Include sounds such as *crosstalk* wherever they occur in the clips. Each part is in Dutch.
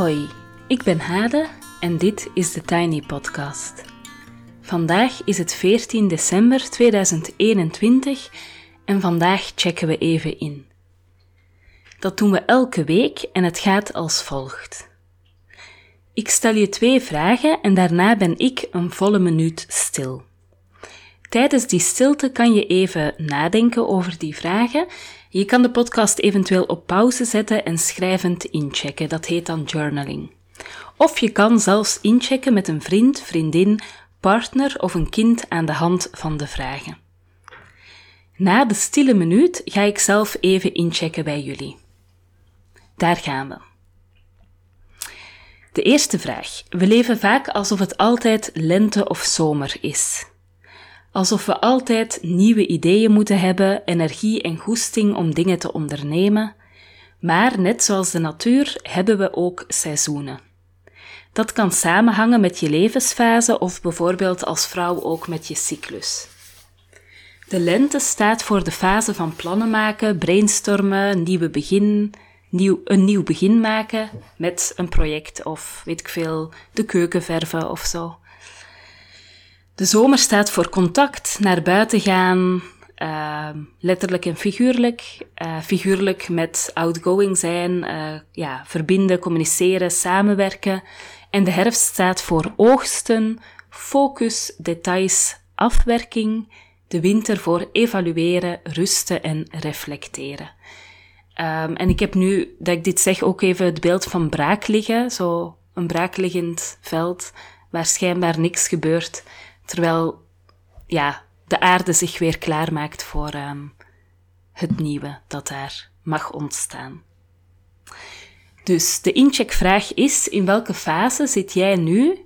Hoi, ik ben Hade en dit is de Tiny Podcast. Vandaag is het 14 december 2021 en vandaag checken we even in. Dat doen we elke week en het gaat als volgt. Ik stel je twee vragen en daarna ben ik een volle minuut stil. Tijdens die stilte kan je even nadenken over die vragen. Je kan de podcast eventueel op pauze zetten en schrijvend inchecken. Dat heet dan journaling. Of je kan zelfs inchecken met een vriend, vriendin, partner of een kind aan de hand van de vragen. Na de stille minuut ga ik zelf even inchecken bij jullie. Daar gaan we. De eerste vraag. We leven vaak alsof het altijd lente of zomer is. Alsof we altijd nieuwe ideeën moeten hebben, energie en goesting om dingen te ondernemen. Maar net zoals de natuur hebben we ook seizoenen. Dat kan samenhangen met je levensfase of bijvoorbeeld als vrouw ook met je cyclus. De lente staat voor de fase van plannen maken, brainstormen, nieuwe begin, nieuw, een nieuw begin maken met een project of weet ik veel, de keuken verven of zo. De zomer staat voor contact, naar buiten gaan, uh, letterlijk en figuurlijk. Uh, figuurlijk met outgoing zijn, uh, ja, verbinden, communiceren, samenwerken. En de herfst staat voor oogsten, focus, details, afwerking. De winter voor evalueren, rusten en reflecteren. Um, en ik heb nu, dat ik dit zeg, ook even het beeld van braak liggen. Zo een braakliggend veld waar schijnbaar niks gebeurt. Terwijl ja, de aarde zich weer klaarmaakt voor um, het nieuwe dat daar mag ontstaan. Dus de incheckvraag is: in welke fase zit jij nu?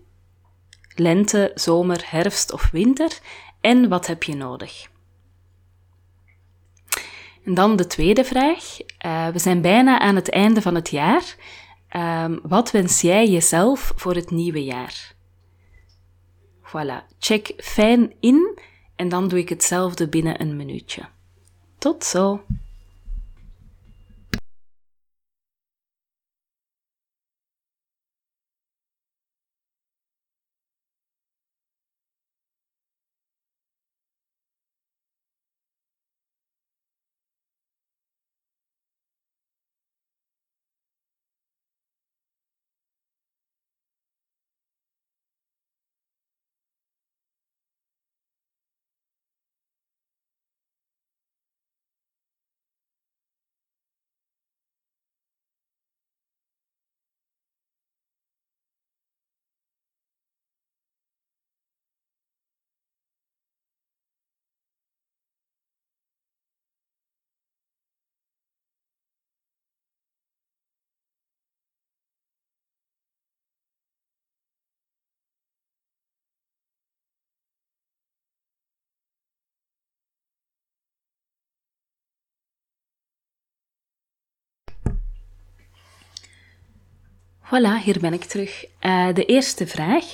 Lente, zomer, herfst of winter? En wat heb je nodig? En dan de tweede vraag. Uh, we zijn bijna aan het einde van het jaar. Um, wat wens jij jezelf voor het nieuwe jaar? Voilà, check fijn in en dan doe ik hetzelfde binnen een minuutje. Tot zo! Voilà, hier ben ik terug. Uh, de eerste vraag.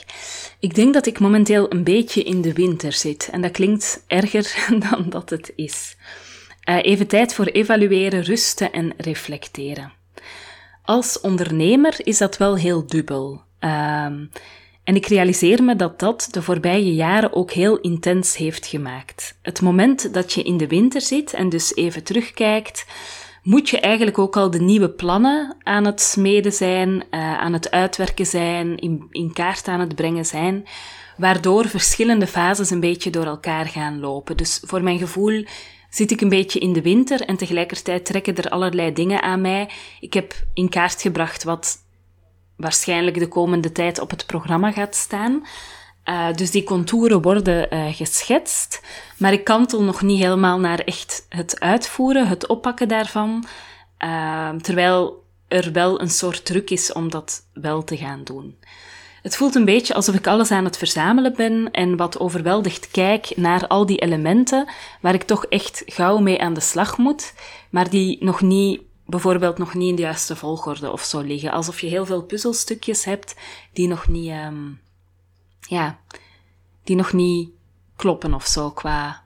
Ik denk dat ik momenteel een beetje in de winter zit. En dat klinkt erger *laughs* dan dat het is. Uh, even tijd voor evalueren, rusten en reflecteren. Als ondernemer is dat wel heel dubbel. Uh, en ik realiseer me dat dat de voorbije jaren ook heel intens heeft gemaakt. Het moment dat je in de winter zit en dus even terugkijkt moet je eigenlijk ook al de nieuwe plannen aan het smeden zijn, uh, aan het uitwerken zijn, in, in kaart aan het brengen zijn, waardoor verschillende fases een beetje door elkaar gaan lopen. Dus voor mijn gevoel zit ik een beetje in de winter en tegelijkertijd trekken er allerlei dingen aan mij. Ik heb in kaart gebracht wat waarschijnlijk de komende tijd op het programma gaat staan. Uh, dus die contouren worden uh, geschetst, maar ik kantel nog niet helemaal naar echt het uitvoeren, het oppakken daarvan, uh, terwijl er wel een soort druk is om dat wel te gaan doen. Het voelt een beetje alsof ik alles aan het verzamelen ben en wat overweldigd kijk naar al die elementen waar ik toch echt gauw mee aan de slag moet, maar die nog niet, bijvoorbeeld nog niet in de juiste volgorde of zo liggen. Alsof je heel veel puzzelstukjes hebt die nog niet, um, ja, die nog niet kloppen of zo qua,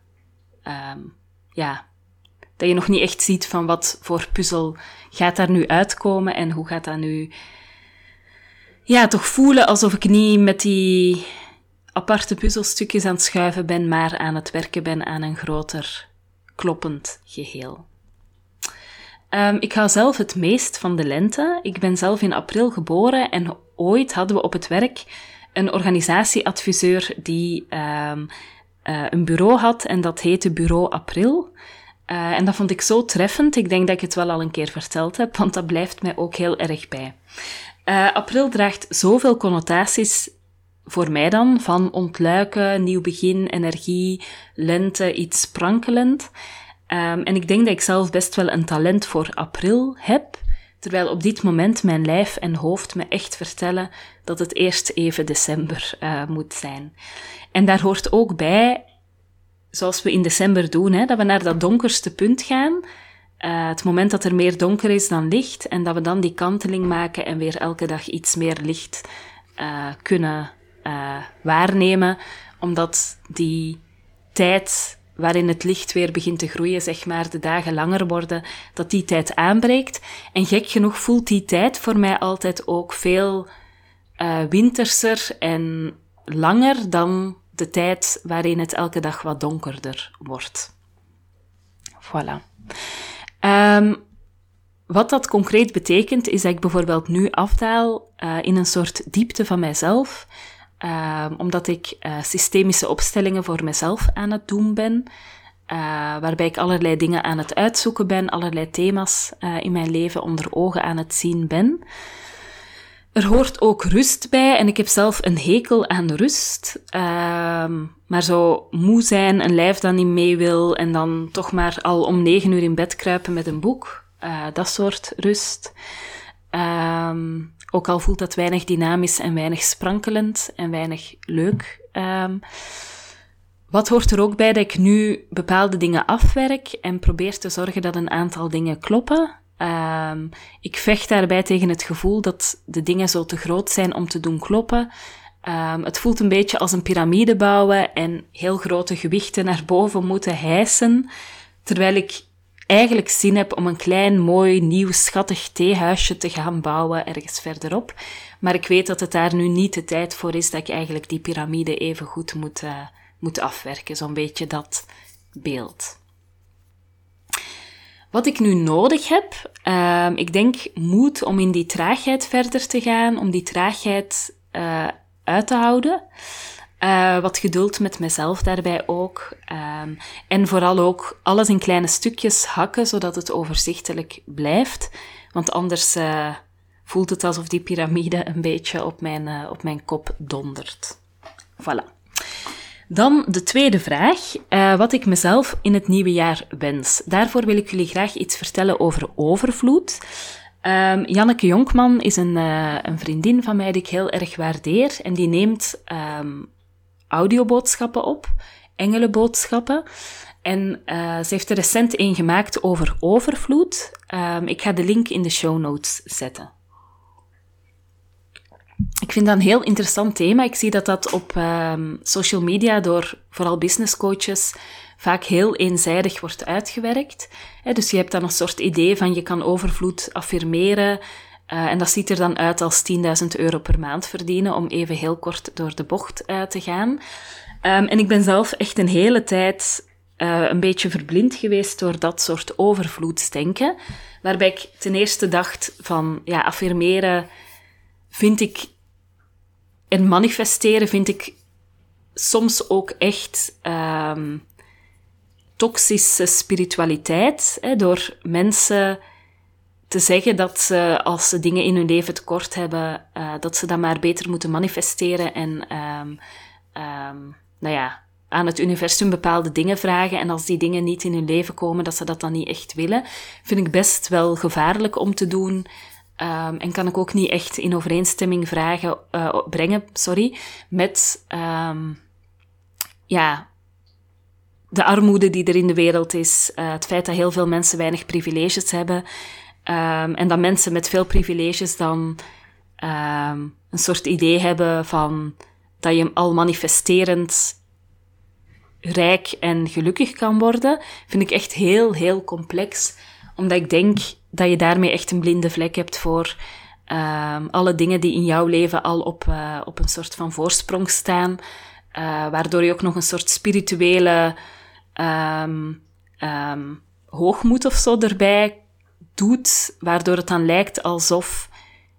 um, ja, dat je nog niet echt ziet van wat voor puzzel gaat daar nu uitkomen en hoe gaat dat nu ja, toch voelen alsof ik niet met die aparte puzzelstukjes aan het schuiven ben, maar aan het werken ben aan een groter kloppend geheel. Um, ik hou zelf het meest van de lente. Ik ben zelf in april geboren en ooit hadden we op het werk een organisatieadviseur die um, uh, een bureau had en dat heette Bureau April. Uh, en dat vond ik zo treffend. Ik denk dat ik het wel al een keer verteld heb, want dat blijft mij ook heel erg bij. Uh, april draagt zoveel connotaties voor mij dan, van ontluiken, nieuw begin, energie, lente, iets sprankelend. Um, en ik denk dat ik zelf best wel een talent voor april heb, terwijl op dit moment mijn lijf en hoofd me echt vertellen dat het eerst even december uh, moet zijn. En daar hoort ook bij, zoals we in december doen, hè, dat we naar dat donkerste punt gaan, uh, het moment dat er meer donker is dan licht, en dat we dan die kanteling maken en weer elke dag iets meer licht uh, kunnen waarnemen, omdat die tijd waarin het licht weer begint te groeien, zeg maar, de dagen langer worden, dat die tijd aanbreekt. En gek genoeg voelt die tijd voor mij altijd ook veel uh, winterser en langer dan de tijd waarin het elke dag wat donkerder wordt. Voilà. Um, wat dat concreet betekent, is dat ik bijvoorbeeld nu afdaal uh, in een soort diepte van mijzelf, uh, omdat ik uh, systemische opstellingen voor mezelf aan het doen ben, uh, waarbij ik allerlei dingen aan het uitzoeken ben, allerlei thema's in mijn leven onder ogen aan het zien ben. Er hoort ook rust bij en ik heb zelf een hekel aan rust. Ehm, maar zo moe zijn, een lijf dat niet mee wil en dan toch maar al om negen uur in bed kruipen met een boek. dat soort rust. Um, ook al voelt dat weinig dynamisch en weinig sprankelend en weinig leuk. Um, wat hoort er ook bij dat ik nu bepaalde dingen afwerk en probeer te zorgen dat een aantal dingen kloppen? Um, ik vecht daarbij tegen het gevoel dat de dingen zo te groot zijn om te doen kloppen. Um, het voelt een beetje als een piramide bouwen en heel grote gewichten naar boven moeten hijsen, terwijl ik eigenlijk zin heb om een klein, mooi, nieuw, schattig theehuisje te gaan bouwen ergens verderop. Maar ik weet dat het daar nu niet de tijd voor is dat ik eigenlijk die piramide even goed moet, uh, moet afwerken. Zo'n beetje dat beeld. Wat ik nu nodig heb, uh, ik denk moed om in die traagheid verder te gaan, om die traagheid uh, uit te houden. Uh, wat geduld met mezelf daarbij ook. Um, en vooral ook alles in kleine stukjes hakken, zodat het overzichtelijk blijft. Want anders uh, voelt het alsof die piramide een beetje op mijn, uh, op mijn kop dondert. Voilà. Dan de tweede vraag, wat ik mezelf in het nieuwe jaar wens. Daarvoor wil ik jullie graag iets vertellen over overvloed. Um, Janneke Jonkman is een, een, vriendin van mij die ik heel erg waardeer. En die neemt um, audioboodschappen op, engelenboodschappen. En uh, ze heeft er recent een gemaakt over overvloed. Um, ik ga de link in de show notes zetten. Ik vind dat een heel interessant thema. Ik zie dat dat op um, social media door vooral business coaches vaak heel eenzijdig wordt uitgewerkt. dus je hebt dan een soort idee van je kan overvloed affirmeren. Uh, en dat ziet er dan uit als 10.000 euro per maand verdienen, om even heel kort door de bocht uh, te gaan. Um, en ik ben zelf echt een hele tijd uh, een beetje verblind geweest door dat soort overvloedsdenken. Waarbij ik ten eerste dacht van, ja, affirmeren vind ik... En manifesteren vind ik soms ook echt um, toxische spiritualiteit. Hè, door mensen te zeggen dat ze, als ze dingen in hun leven tekort hebben, uh, dat ze dat maar beter moeten manifesteren en, um, um, nou ja, aan het universum bepaalde dingen vragen. En als die dingen niet in hun leven komen, dat ze dat dan niet echt willen, vind ik best wel gevaarlijk om te doen. Um, en kan ik ook niet echt in overeenstemming vragen, uh, brengen, sorry, met, ja, de armoede die er in de wereld is, uh, het feit dat heel veel mensen weinig privileges hebben, Um, en dat mensen met veel privileges dan um, een soort idee hebben van dat je al manifesterend rijk en gelukkig kan worden, vind ik echt heel, heel complex. Omdat ik denk dat je daarmee echt een blinde vlek hebt voor Ehm, alle dingen die in jouw leven al op, uh, op een soort van voorsprong staan, uh, waardoor je ook nog een soort spirituele hoogmoed of zo erbij doet, waardoor het dan lijkt alsof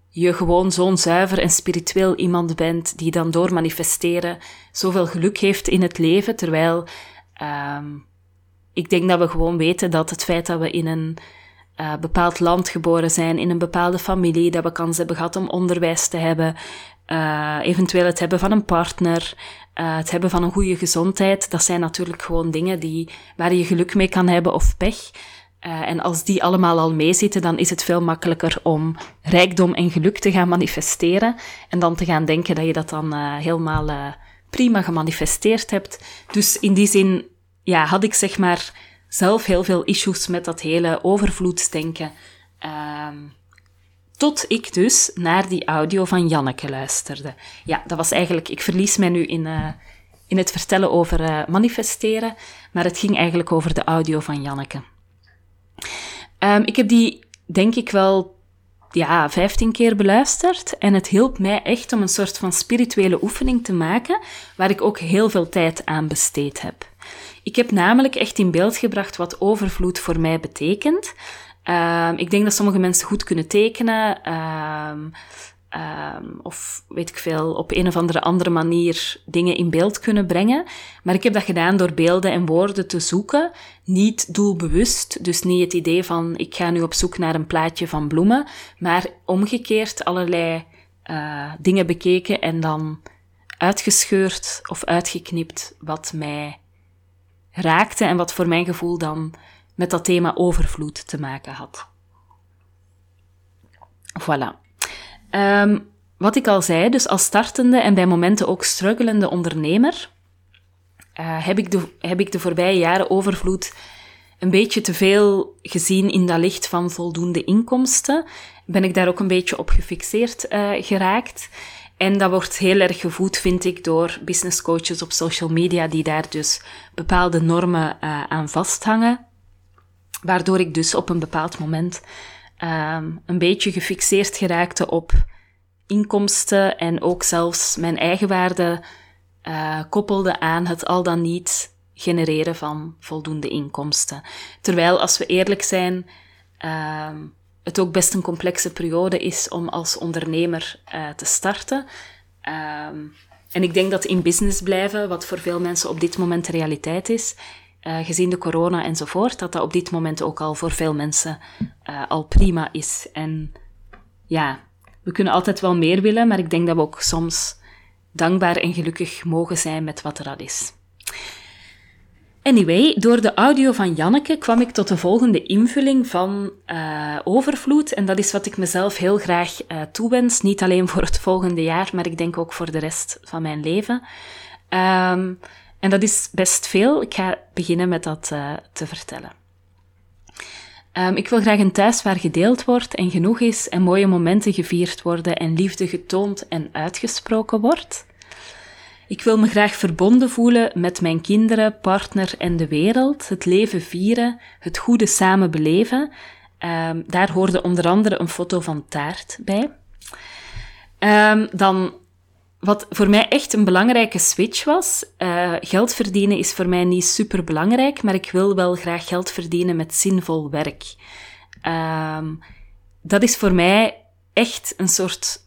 je gewoon zo'n zuiver en spiritueel iemand bent die dan door manifesteren zoveel geluk heeft in het leven, terwijl um, ik denk dat we gewoon weten dat het feit dat we in een uh, bepaald land geboren zijn, in een bepaalde familie, dat we kans hebben gehad om onderwijs te hebben, uh, eventueel het hebben van een partner, uh, het hebben van een goede gezondheid, dat zijn natuurlijk gewoon dingen die, waar je geluk mee kan hebben of pech. Uh, en als die allemaal al meezitten, dan is het veel makkelijker om rijkdom en geluk te gaan manifesteren. En dan te gaan denken dat je dat dan uh, helemaal uh, prima gemanifesteerd hebt. Dus in die zin, ja, had ik zeg maar zelf heel veel issues met dat hele overvloedsdenken. Ehm, tot ik dus naar die audio van Janneke luisterde. Ja, dat was eigenlijk, ik verlies mij nu in, in het vertellen over manifesteren, maar het ging eigenlijk over de audio van Janneke. Um, ik heb die, denk ik wel, ja, 15 keer beluisterd. En het hielp mij echt om een soort van spirituele oefening te maken, waar ik ook heel veel tijd aan besteed heb. Ik heb namelijk echt in beeld gebracht wat overvloed voor mij betekent. Um, ik denk dat sommige mensen goed kunnen tekenen. Um, Um, of weet ik veel, op een of andere andere manier dingen in beeld kunnen brengen. Maar ik heb dat gedaan door beelden en woorden te zoeken, niet doelbewust. Dus niet het idee van ik ga nu op zoek naar een plaatje van bloemen, maar omgekeerd allerlei uh, dingen bekeken en dan uitgescheurd of uitgeknipt wat mij raakte en wat voor mijn gevoel dan met dat thema overvloed te maken had. Voilà. Um, wat ik al zei, dus als startende en bij momenten ook struggelende ondernemer, uh, heb, ik de, heb ik de voorbije jaren overvloed een beetje te veel gezien in dat licht van voldoende inkomsten. Ben ik daar ook een beetje op gefixeerd uh, geraakt. En dat wordt heel erg gevoed, vind ik, door business coaches op social media die daar dus bepaalde normen uh, aan vasthangen. Waardoor ik dus op een bepaald moment um, een beetje gefixeerd geraakte op inkomsten en ook zelfs mijn eigenwaarde uh, koppelde aan het al dan niet genereren van voldoende inkomsten. Terwijl, als we eerlijk zijn, uh, het ook best een complexe periode is om als ondernemer uh, te starten. Um, en ik denk dat in business blijven, wat voor veel mensen op dit moment de realiteit is, uh, gezien de corona enzovoort, dat dat op dit moment ook al voor veel mensen uh, al prima is. En ja, we kunnen altijd wel meer willen, maar ik denk dat we ook soms dankbaar en gelukkig mogen zijn met wat er al is. Anyway, door de audio van Janneke kwam ik tot de volgende invulling van uh, overvloed. En dat is wat ik mezelf heel graag uh, toewens. Niet alleen voor het volgende jaar, maar ik denk ook voor de rest van mijn leven. Um, en dat is best veel. Ik ga beginnen met dat uh, te vertellen. Um, ik wil graag een thuis waar gedeeld wordt en genoeg is en mooie momenten gevierd worden en liefde getoond en uitgesproken wordt. Ik wil me graag verbonden voelen met mijn kinderen, partner en de wereld, het leven vieren, het goede samen beleven. Um, daar hoorde onder andere een foto van taart bij. Um, dan wat voor mij echt een belangrijke switch was, uh, geld verdienen is voor mij niet super belangrijk, maar ik wil wel graag geld verdienen met zinvol werk. Um, dat is voor mij echt een soort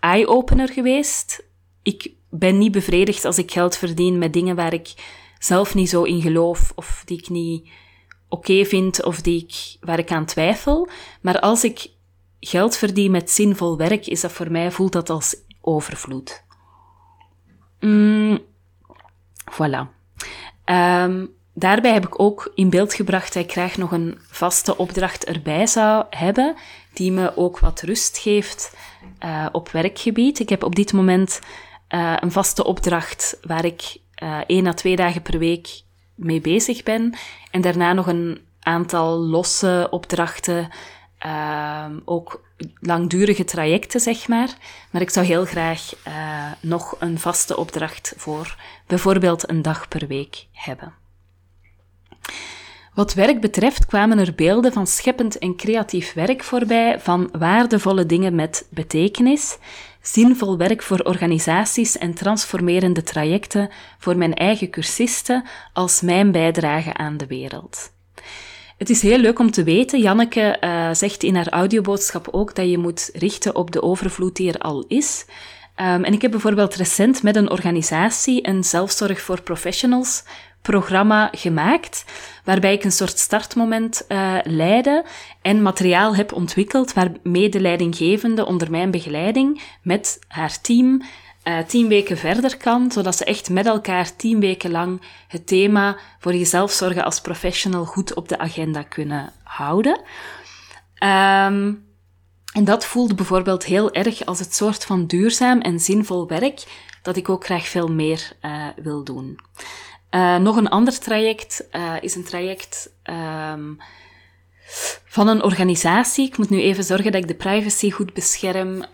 eye-opener geweest. Ik ben niet bevredigd als ik geld verdien met dingen waar ik zelf niet zo in geloof of die ik niet oké vind of die ik, waar ik aan twijfel. Maar als ik geld verdien met zinvol werk, is dat voor mij, voelt dat als overvloed. Mm, voilà. Um, daarbij heb ik ook in beeld gebracht dat ik graag nog een vaste opdracht erbij zou hebben, die me ook wat rust geeft uh, op werkgebied. Ik heb op dit moment uh, een vaste opdracht waar ik uh, één à twee dagen per week mee bezig ben. En daarna nog een aantal losse opdrachten uh, ook langdurige trajecten, zeg maar. Maar ik zou heel graag uh, nog een vaste opdracht voor bijvoorbeeld een dag per week hebben. Wat werk betreft kwamen er beelden van scheppend en creatief werk voorbij, van waardevolle dingen met betekenis, zinvol werk voor organisaties en transformerende trajecten voor mijn eigen cursisten als mijn bijdrage aan de wereld. Het is heel leuk om te weten. Janneke uh, zegt in haar audioboodschap ook dat je moet richten op de overvloed die er al is. Um, en ik heb bijvoorbeeld recent met een organisatie een zelfzorg voor professionals programma gemaakt, waarbij ik een soort startmoment uh, leidde en materiaal heb ontwikkeld waarmee de leidinggevende onder mijn begeleiding met haar team uh, tien weken verder kan, zodat ze echt met elkaar tien weken lang het thema voor jezelf zorgen als professional goed op de agenda kunnen houden. Um, en dat voelde bijvoorbeeld heel erg als het soort van duurzaam en zinvol werk dat ik ook graag veel meer uh, wil doen. Uh, nog een ander traject is een traject um, van een organisatie. Ik moet nu even zorgen dat ik de privacy goed bescherm, uh,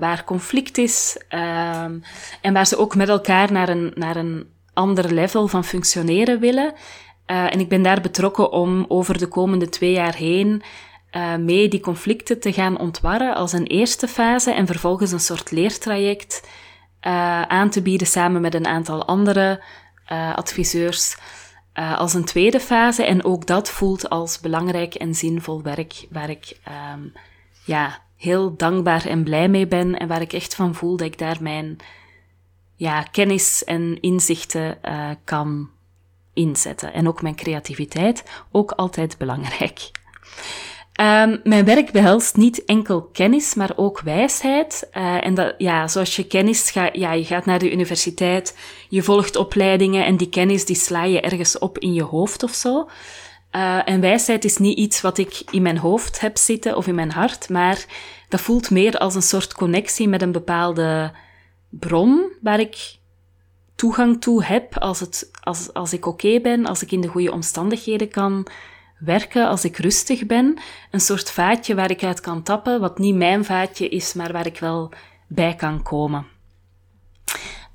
waar conflict is um, en waar ze ook met elkaar naar een, naar een ander level van functioneren willen. en ik ben daar betrokken om over de komende twee jaar heen mee die conflicten te gaan ontwarren als een eerste fase en vervolgens een soort leertraject aan te bieden samen met een aantal andere adviseurs uh, als een tweede fase. En ook dat voelt als belangrijk en zinvol werk waar ik um, ja, heel dankbaar en blij mee ben en waar ik echt van voel dat ik daar mijn ja, kennis en inzichten uh, kan inzetten. En ook mijn creativiteit, ook altijd belangrijk. Um, mijn werk behelst niet enkel kennis, maar ook wijsheid. Uh, en dat, ja, zoals je kennis gaat, ja, je gaat naar de universiteit, je volgt opleidingen en die kennis die sla je ergens op in je hoofd of zo. Uh, en wijsheid is niet iets wat ik in mijn hoofd heb zitten of in mijn hart, maar dat voelt meer als een soort connectie met een bepaalde bron waar ik toegang toe heb als, het, als, als ik oké ben, als ik in de goede omstandigheden kan werken als ik rustig ben. Een soort vaatje waar ik uit kan tappen, wat niet mijn vaatje is, maar waar ik wel bij kan komen.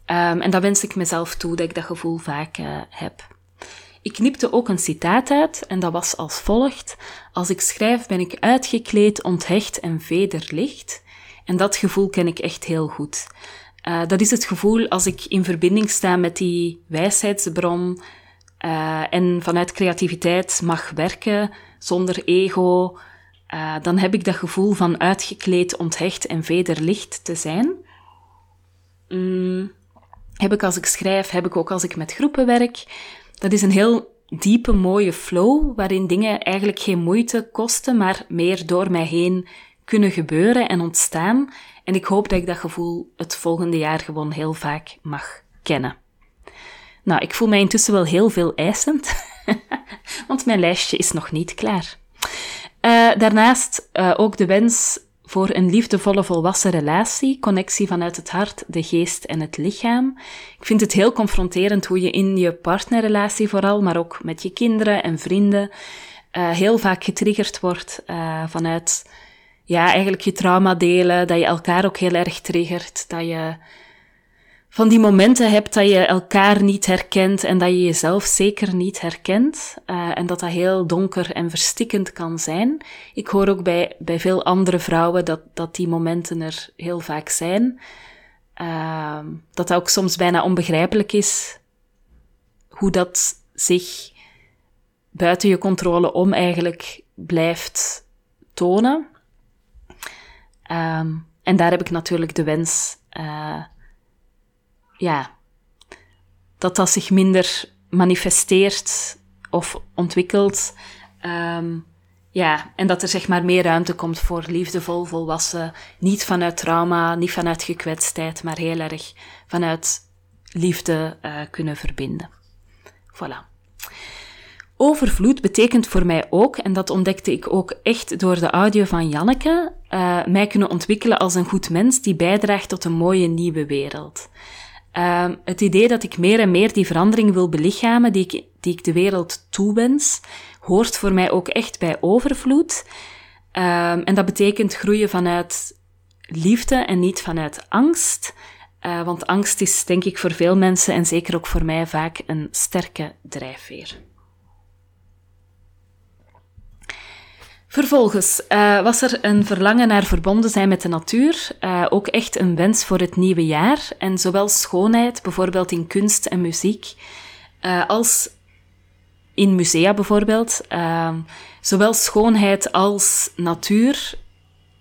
Um, en dat wens ik mezelf toe, dat ik dat gevoel vaak uh, heb. Ik knipte ook een citaat uit en dat was als volgt. Als ik schrijf ben ik uitgekleed, onthecht en vederlicht. En dat gevoel ken ik echt heel goed. Uh, dat is het gevoel als ik in verbinding sta met die wijsheidsbron, uh, en vanuit creativiteit mag werken zonder ego, uh, dan heb ik dat gevoel van uitgekleed, onthecht en vederlicht te zijn. Mm, heb ik als ik schrijf, heb ik ook als ik met groepen werk. Dat is een heel diepe, mooie flow, waarin dingen eigenlijk geen moeite kosten, maar meer door mij heen kunnen gebeuren en ontstaan. En ik hoop dat ik dat gevoel het volgende jaar gewoon heel vaak mag kennen. Nou, ik voel mij intussen wel heel veel eisend, *laughs* want mijn lijstje is nog niet klaar. Uh, daarnaast uh, ook de wens voor een liefdevolle volwassen relatie, connectie vanuit het hart, de geest en het lichaam. Ik vind het heel confronterend hoe je in je partnerrelatie vooral, maar ook met je kinderen en vrienden, uh, heel vaak getriggerd wordt vanuit, ja, eigenlijk je trauma delen, dat je elkaar ook heel erg triggert, dat je van die momenten hebt dat je elkaar niet herkent en dat je jezelf zeker niet herkent. Uh, en dat dat heel donker en verstikkend kan zijn. Ik hoor ook bij, bij veel andere vrouwen dat, dat die momenten er heel vaak zijn. Uh, dat dat ook soms bijna onbegrijpelijk is hoe dat zich buiten je controle om eigenlijk blijft tonen. Um, en daar heb ik natuurlijk de wens uh, ja, dat dat zich minder manifesteert of ontwikkelt. Um, ja, en dat er zeg maar meer ruimte komt voor liefdevol volwassen, niet vanuit trauma, niet vanuit gekwetstheid, maar heel erg vanuit liefde uh, kunnen verbinden. Voilà. Overvloed betekent voor mij ook, en dat ontdekte ik ook echt door de audio van Janneke, uh, mij kunnen ontwikkelen als een goed mens die bijdraagt tot een mooie nieuwe wereld. Uh, het idee dat ik meer en meer die verandering wil belichamen, die ik, die ik de wereld toewens, hoort voor mij ook echt bij overvloed. Uh, en dat betekent groeien vanuit liefde en niet vanuit angst. Uh, want angst is denk ik voor veel mensen en zeker ook voor mij vaak een sterke drijfveer. Vervolgens uh, was er een verlangen naar verbonden zijn met de natuur, uh, ook echt een wens voor het nieuwe jaar. En zowel schoonheid, bijvoorbeeld in kunst en muziek, uh, als in musea bijvoorbeeld, zowel schoonheid als natuur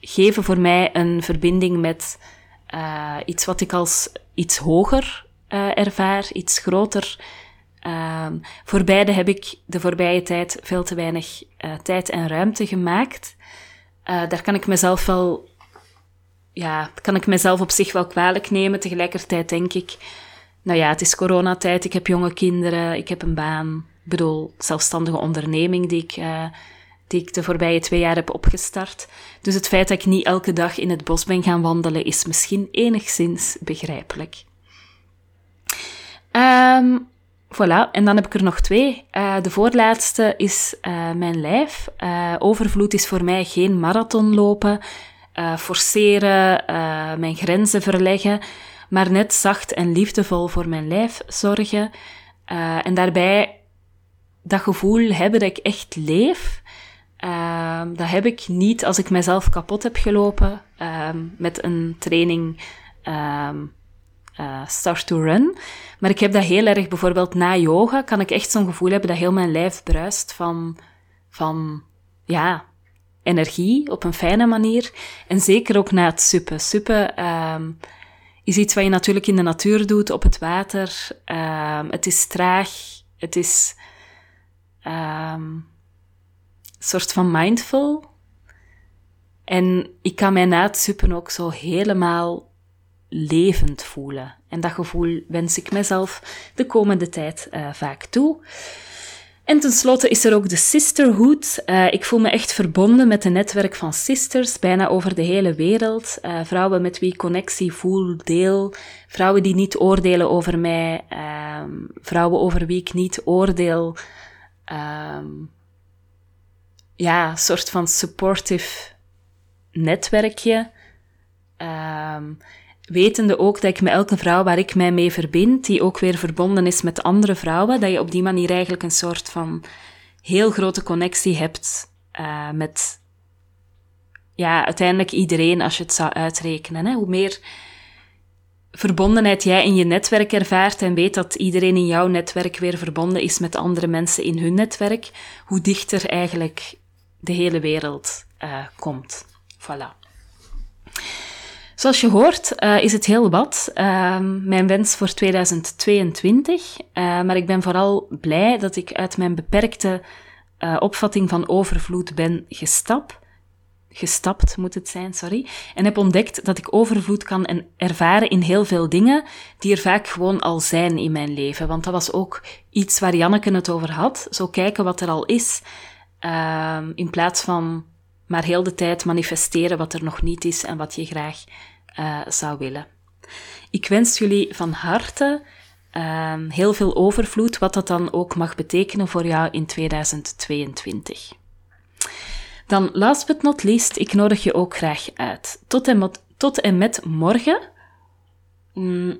geven voor mij een verbinding met iets wat ik als iets hoger ervaar, iets groter Um, voor beide heb ik de voorbije tijd veel te weinig uh, tijd en ruimte gemaakt. Uh, daar kan ik mezelf wel, ja, kan ik mezelf op zich wel kwalijk nemen. Tegelijkertijd denk ik, nou ja, het is coronatijd, ik heb jonge kinderen, ik heb een baan. Ik bedoel, zelfstandige onderneming die ik, uh, die ik de voorbije twee jaar heb opgestart. Dus het feit dat ik niet elke dag in het bos ben gaan wandelen, is misschien enigszins begrijpelijk. Um, Voilà, en dan heb ik er nog twee. Uh, de voorlaatste is uh, mijn lijf. Uh, overvloed is voor mij geen marathon lopen, forceren, mijn grenzen verleggen, maar net zacht en liefdevol voor mijn lijf zorgen. en daarbij dat gevoel hebben dat ik echt leef. dat heb ik niet als ik mezelf kapot heb gelopen met een training uh, start to run. Maar ik heb dat heel erg, bijvoorbeeld na yoga, kan ik echt zo'n gevoel hebben dat heel mijn lijf bruist van, van ja, energie op een fijne manier. En zeker ook na het suppen. Suppen um, is iets wat je natuurlijk in de natuur doet, op het water. Um, het is traag, het is um, een soort van mindful. En ik kan mij na het suppen ook zo helemaal levend voelen. En dat gevoel wens ik mezelf de komende tijd uh, vaak toe. En tenslotte is er ook de sisterhood. Uh, ik voel me echt verbonden met een netwerk van sisters, bijna over de hele wereld. Uh, vrouwen met wie ik connectie voel, deel. Vrouwen die niet oordelen over mij. Ehm, vrouwen over wie ik niet oordeel. Ehm, ja, soort van supportive netwerkje. Um, wetende ook dat ik met elke vrouw waar ik mij mee verbind, die ook weer verbonden is met andere vrouwen, dat je op die manier eigenlijk een soort van heel grote connectie hebt uh, met ja, uiteindelijk iedereen als je het zou uitrekenen. Hè? Hoe meer verbondenheid jij in je netwerk ervaart en weet dat iedereen in jouw netwerk weer verbonden is met andere mensen in hun netwerk, hoe dichter eigenlijk de hele wereld uh, komt. Voilà. Zoals je hoort uh, is het heel wat. Uh, mijn wens voor 2022. Uh, maar ik ben vooral blij dat ik uit mijn beperkte uh, opvatting van overvloed ben gestapt. Gestapt moet het zijn, sorry. En heb ontdekt dat ik overvloed kan ervaren in heel veel dingen die er vaak gewoon al zijn in mijn leven. Want dat was ook iets waar Janneke het over had. Zo kijken wat er al is. Ehm, in plaats van maar heel de tijd manifesteren wat er nog niet is en wat je graag uh, zou willen. Ik wens jullie van harte uh, heel veel overvloed, wat dat dan ook mag betekenen voor jou in 2022. Dan, last but not least, ik nodig je ook graag uit. Tot en met, tot en met morgen, mm,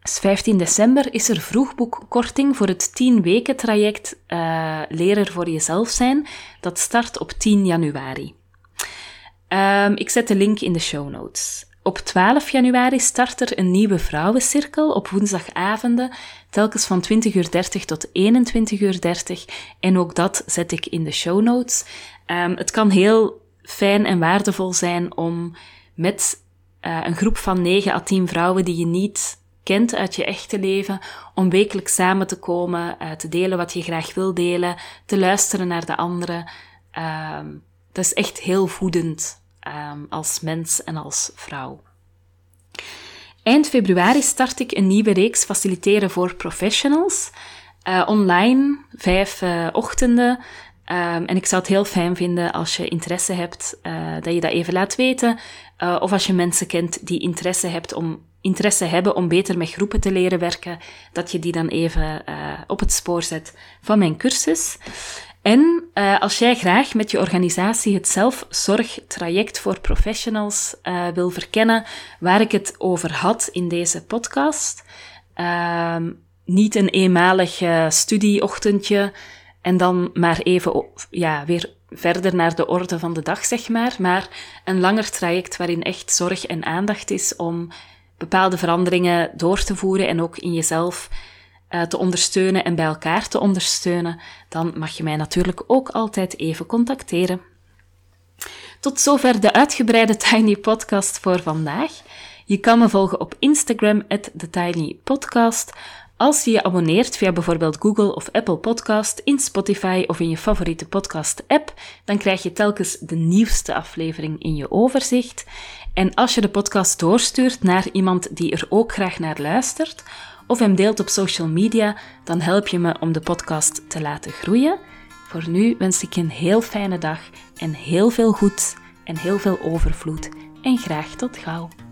15 december, is er vroegboekkorting voor het 10 weken traject uh, Leren voor jezelf zijn. Dat start op 10 januari. Um, ik zet de link in de show notes. Op 12 januari start er een nieuwe vrouwencirkel op woensdagavonden, telkens van 20.30 uur tot 21.30 uur. En ook dat zet ik in de show notes. Um, het kan heel fijn en waardevol zijn om met uh, een groep van 9 à 10 vrouwen die je niet kent uit je echte leven, om wekelijks samen te komen, uh, te delen wat je graag wil delen, te luisteren naar de anderen. Um, dat is echt heel voedend um, als mens en als vrouw. Eind februari start ik een nieuwe reeks faciliteren voor professionals. Uh, online, vijf uh, ochtenden. Um, en ik zou het heel fijn vinden als je interesse hebt, dat je dat even laat weten. of als je mensen kent die interesse, hebt om, interesse hebben om beter met groepen te leren werken, dat je die dan even op het spoor zet van mijn cursus. En uh, als jij graag met je organisatie het zelfzorgtraject voor professionals uh, wil verkennen, waar ik het over had in deze podcast, uh, niet een eenmalig studieochtendje en dan maar even ja, weer verder naar de orde van de dag, zeg maar, maar een langer traject waarin echt zorg en aandacht is om bepaalde veranderingen door te voeren en ook in jezelf uh, te ondersteunen en bij elkaar te ondersteunen, dan mag je mij natuurlijk ook altijd even contacteren. Tot zover de uitgebreide Tiny Podcast voor vandaag. Je kan me volgen op Instagram, TheTinyPodcast. Als je je abonneert via bijvoorbeeld Google of Apple Podcast, in Spotify of in je favoriete podcast-app, dan krijg je telkens de nieuwste aflevering in je overzicht. En als je de podcast doorstuurt naar iemand die er ook graag naar luistert, of hem deelt op social media, dan help je me om de podcast te laten groeien. Voor nu wens ik je een heel fijne dag en heel veel goed en heel veel overvloed. En graag tot gauw.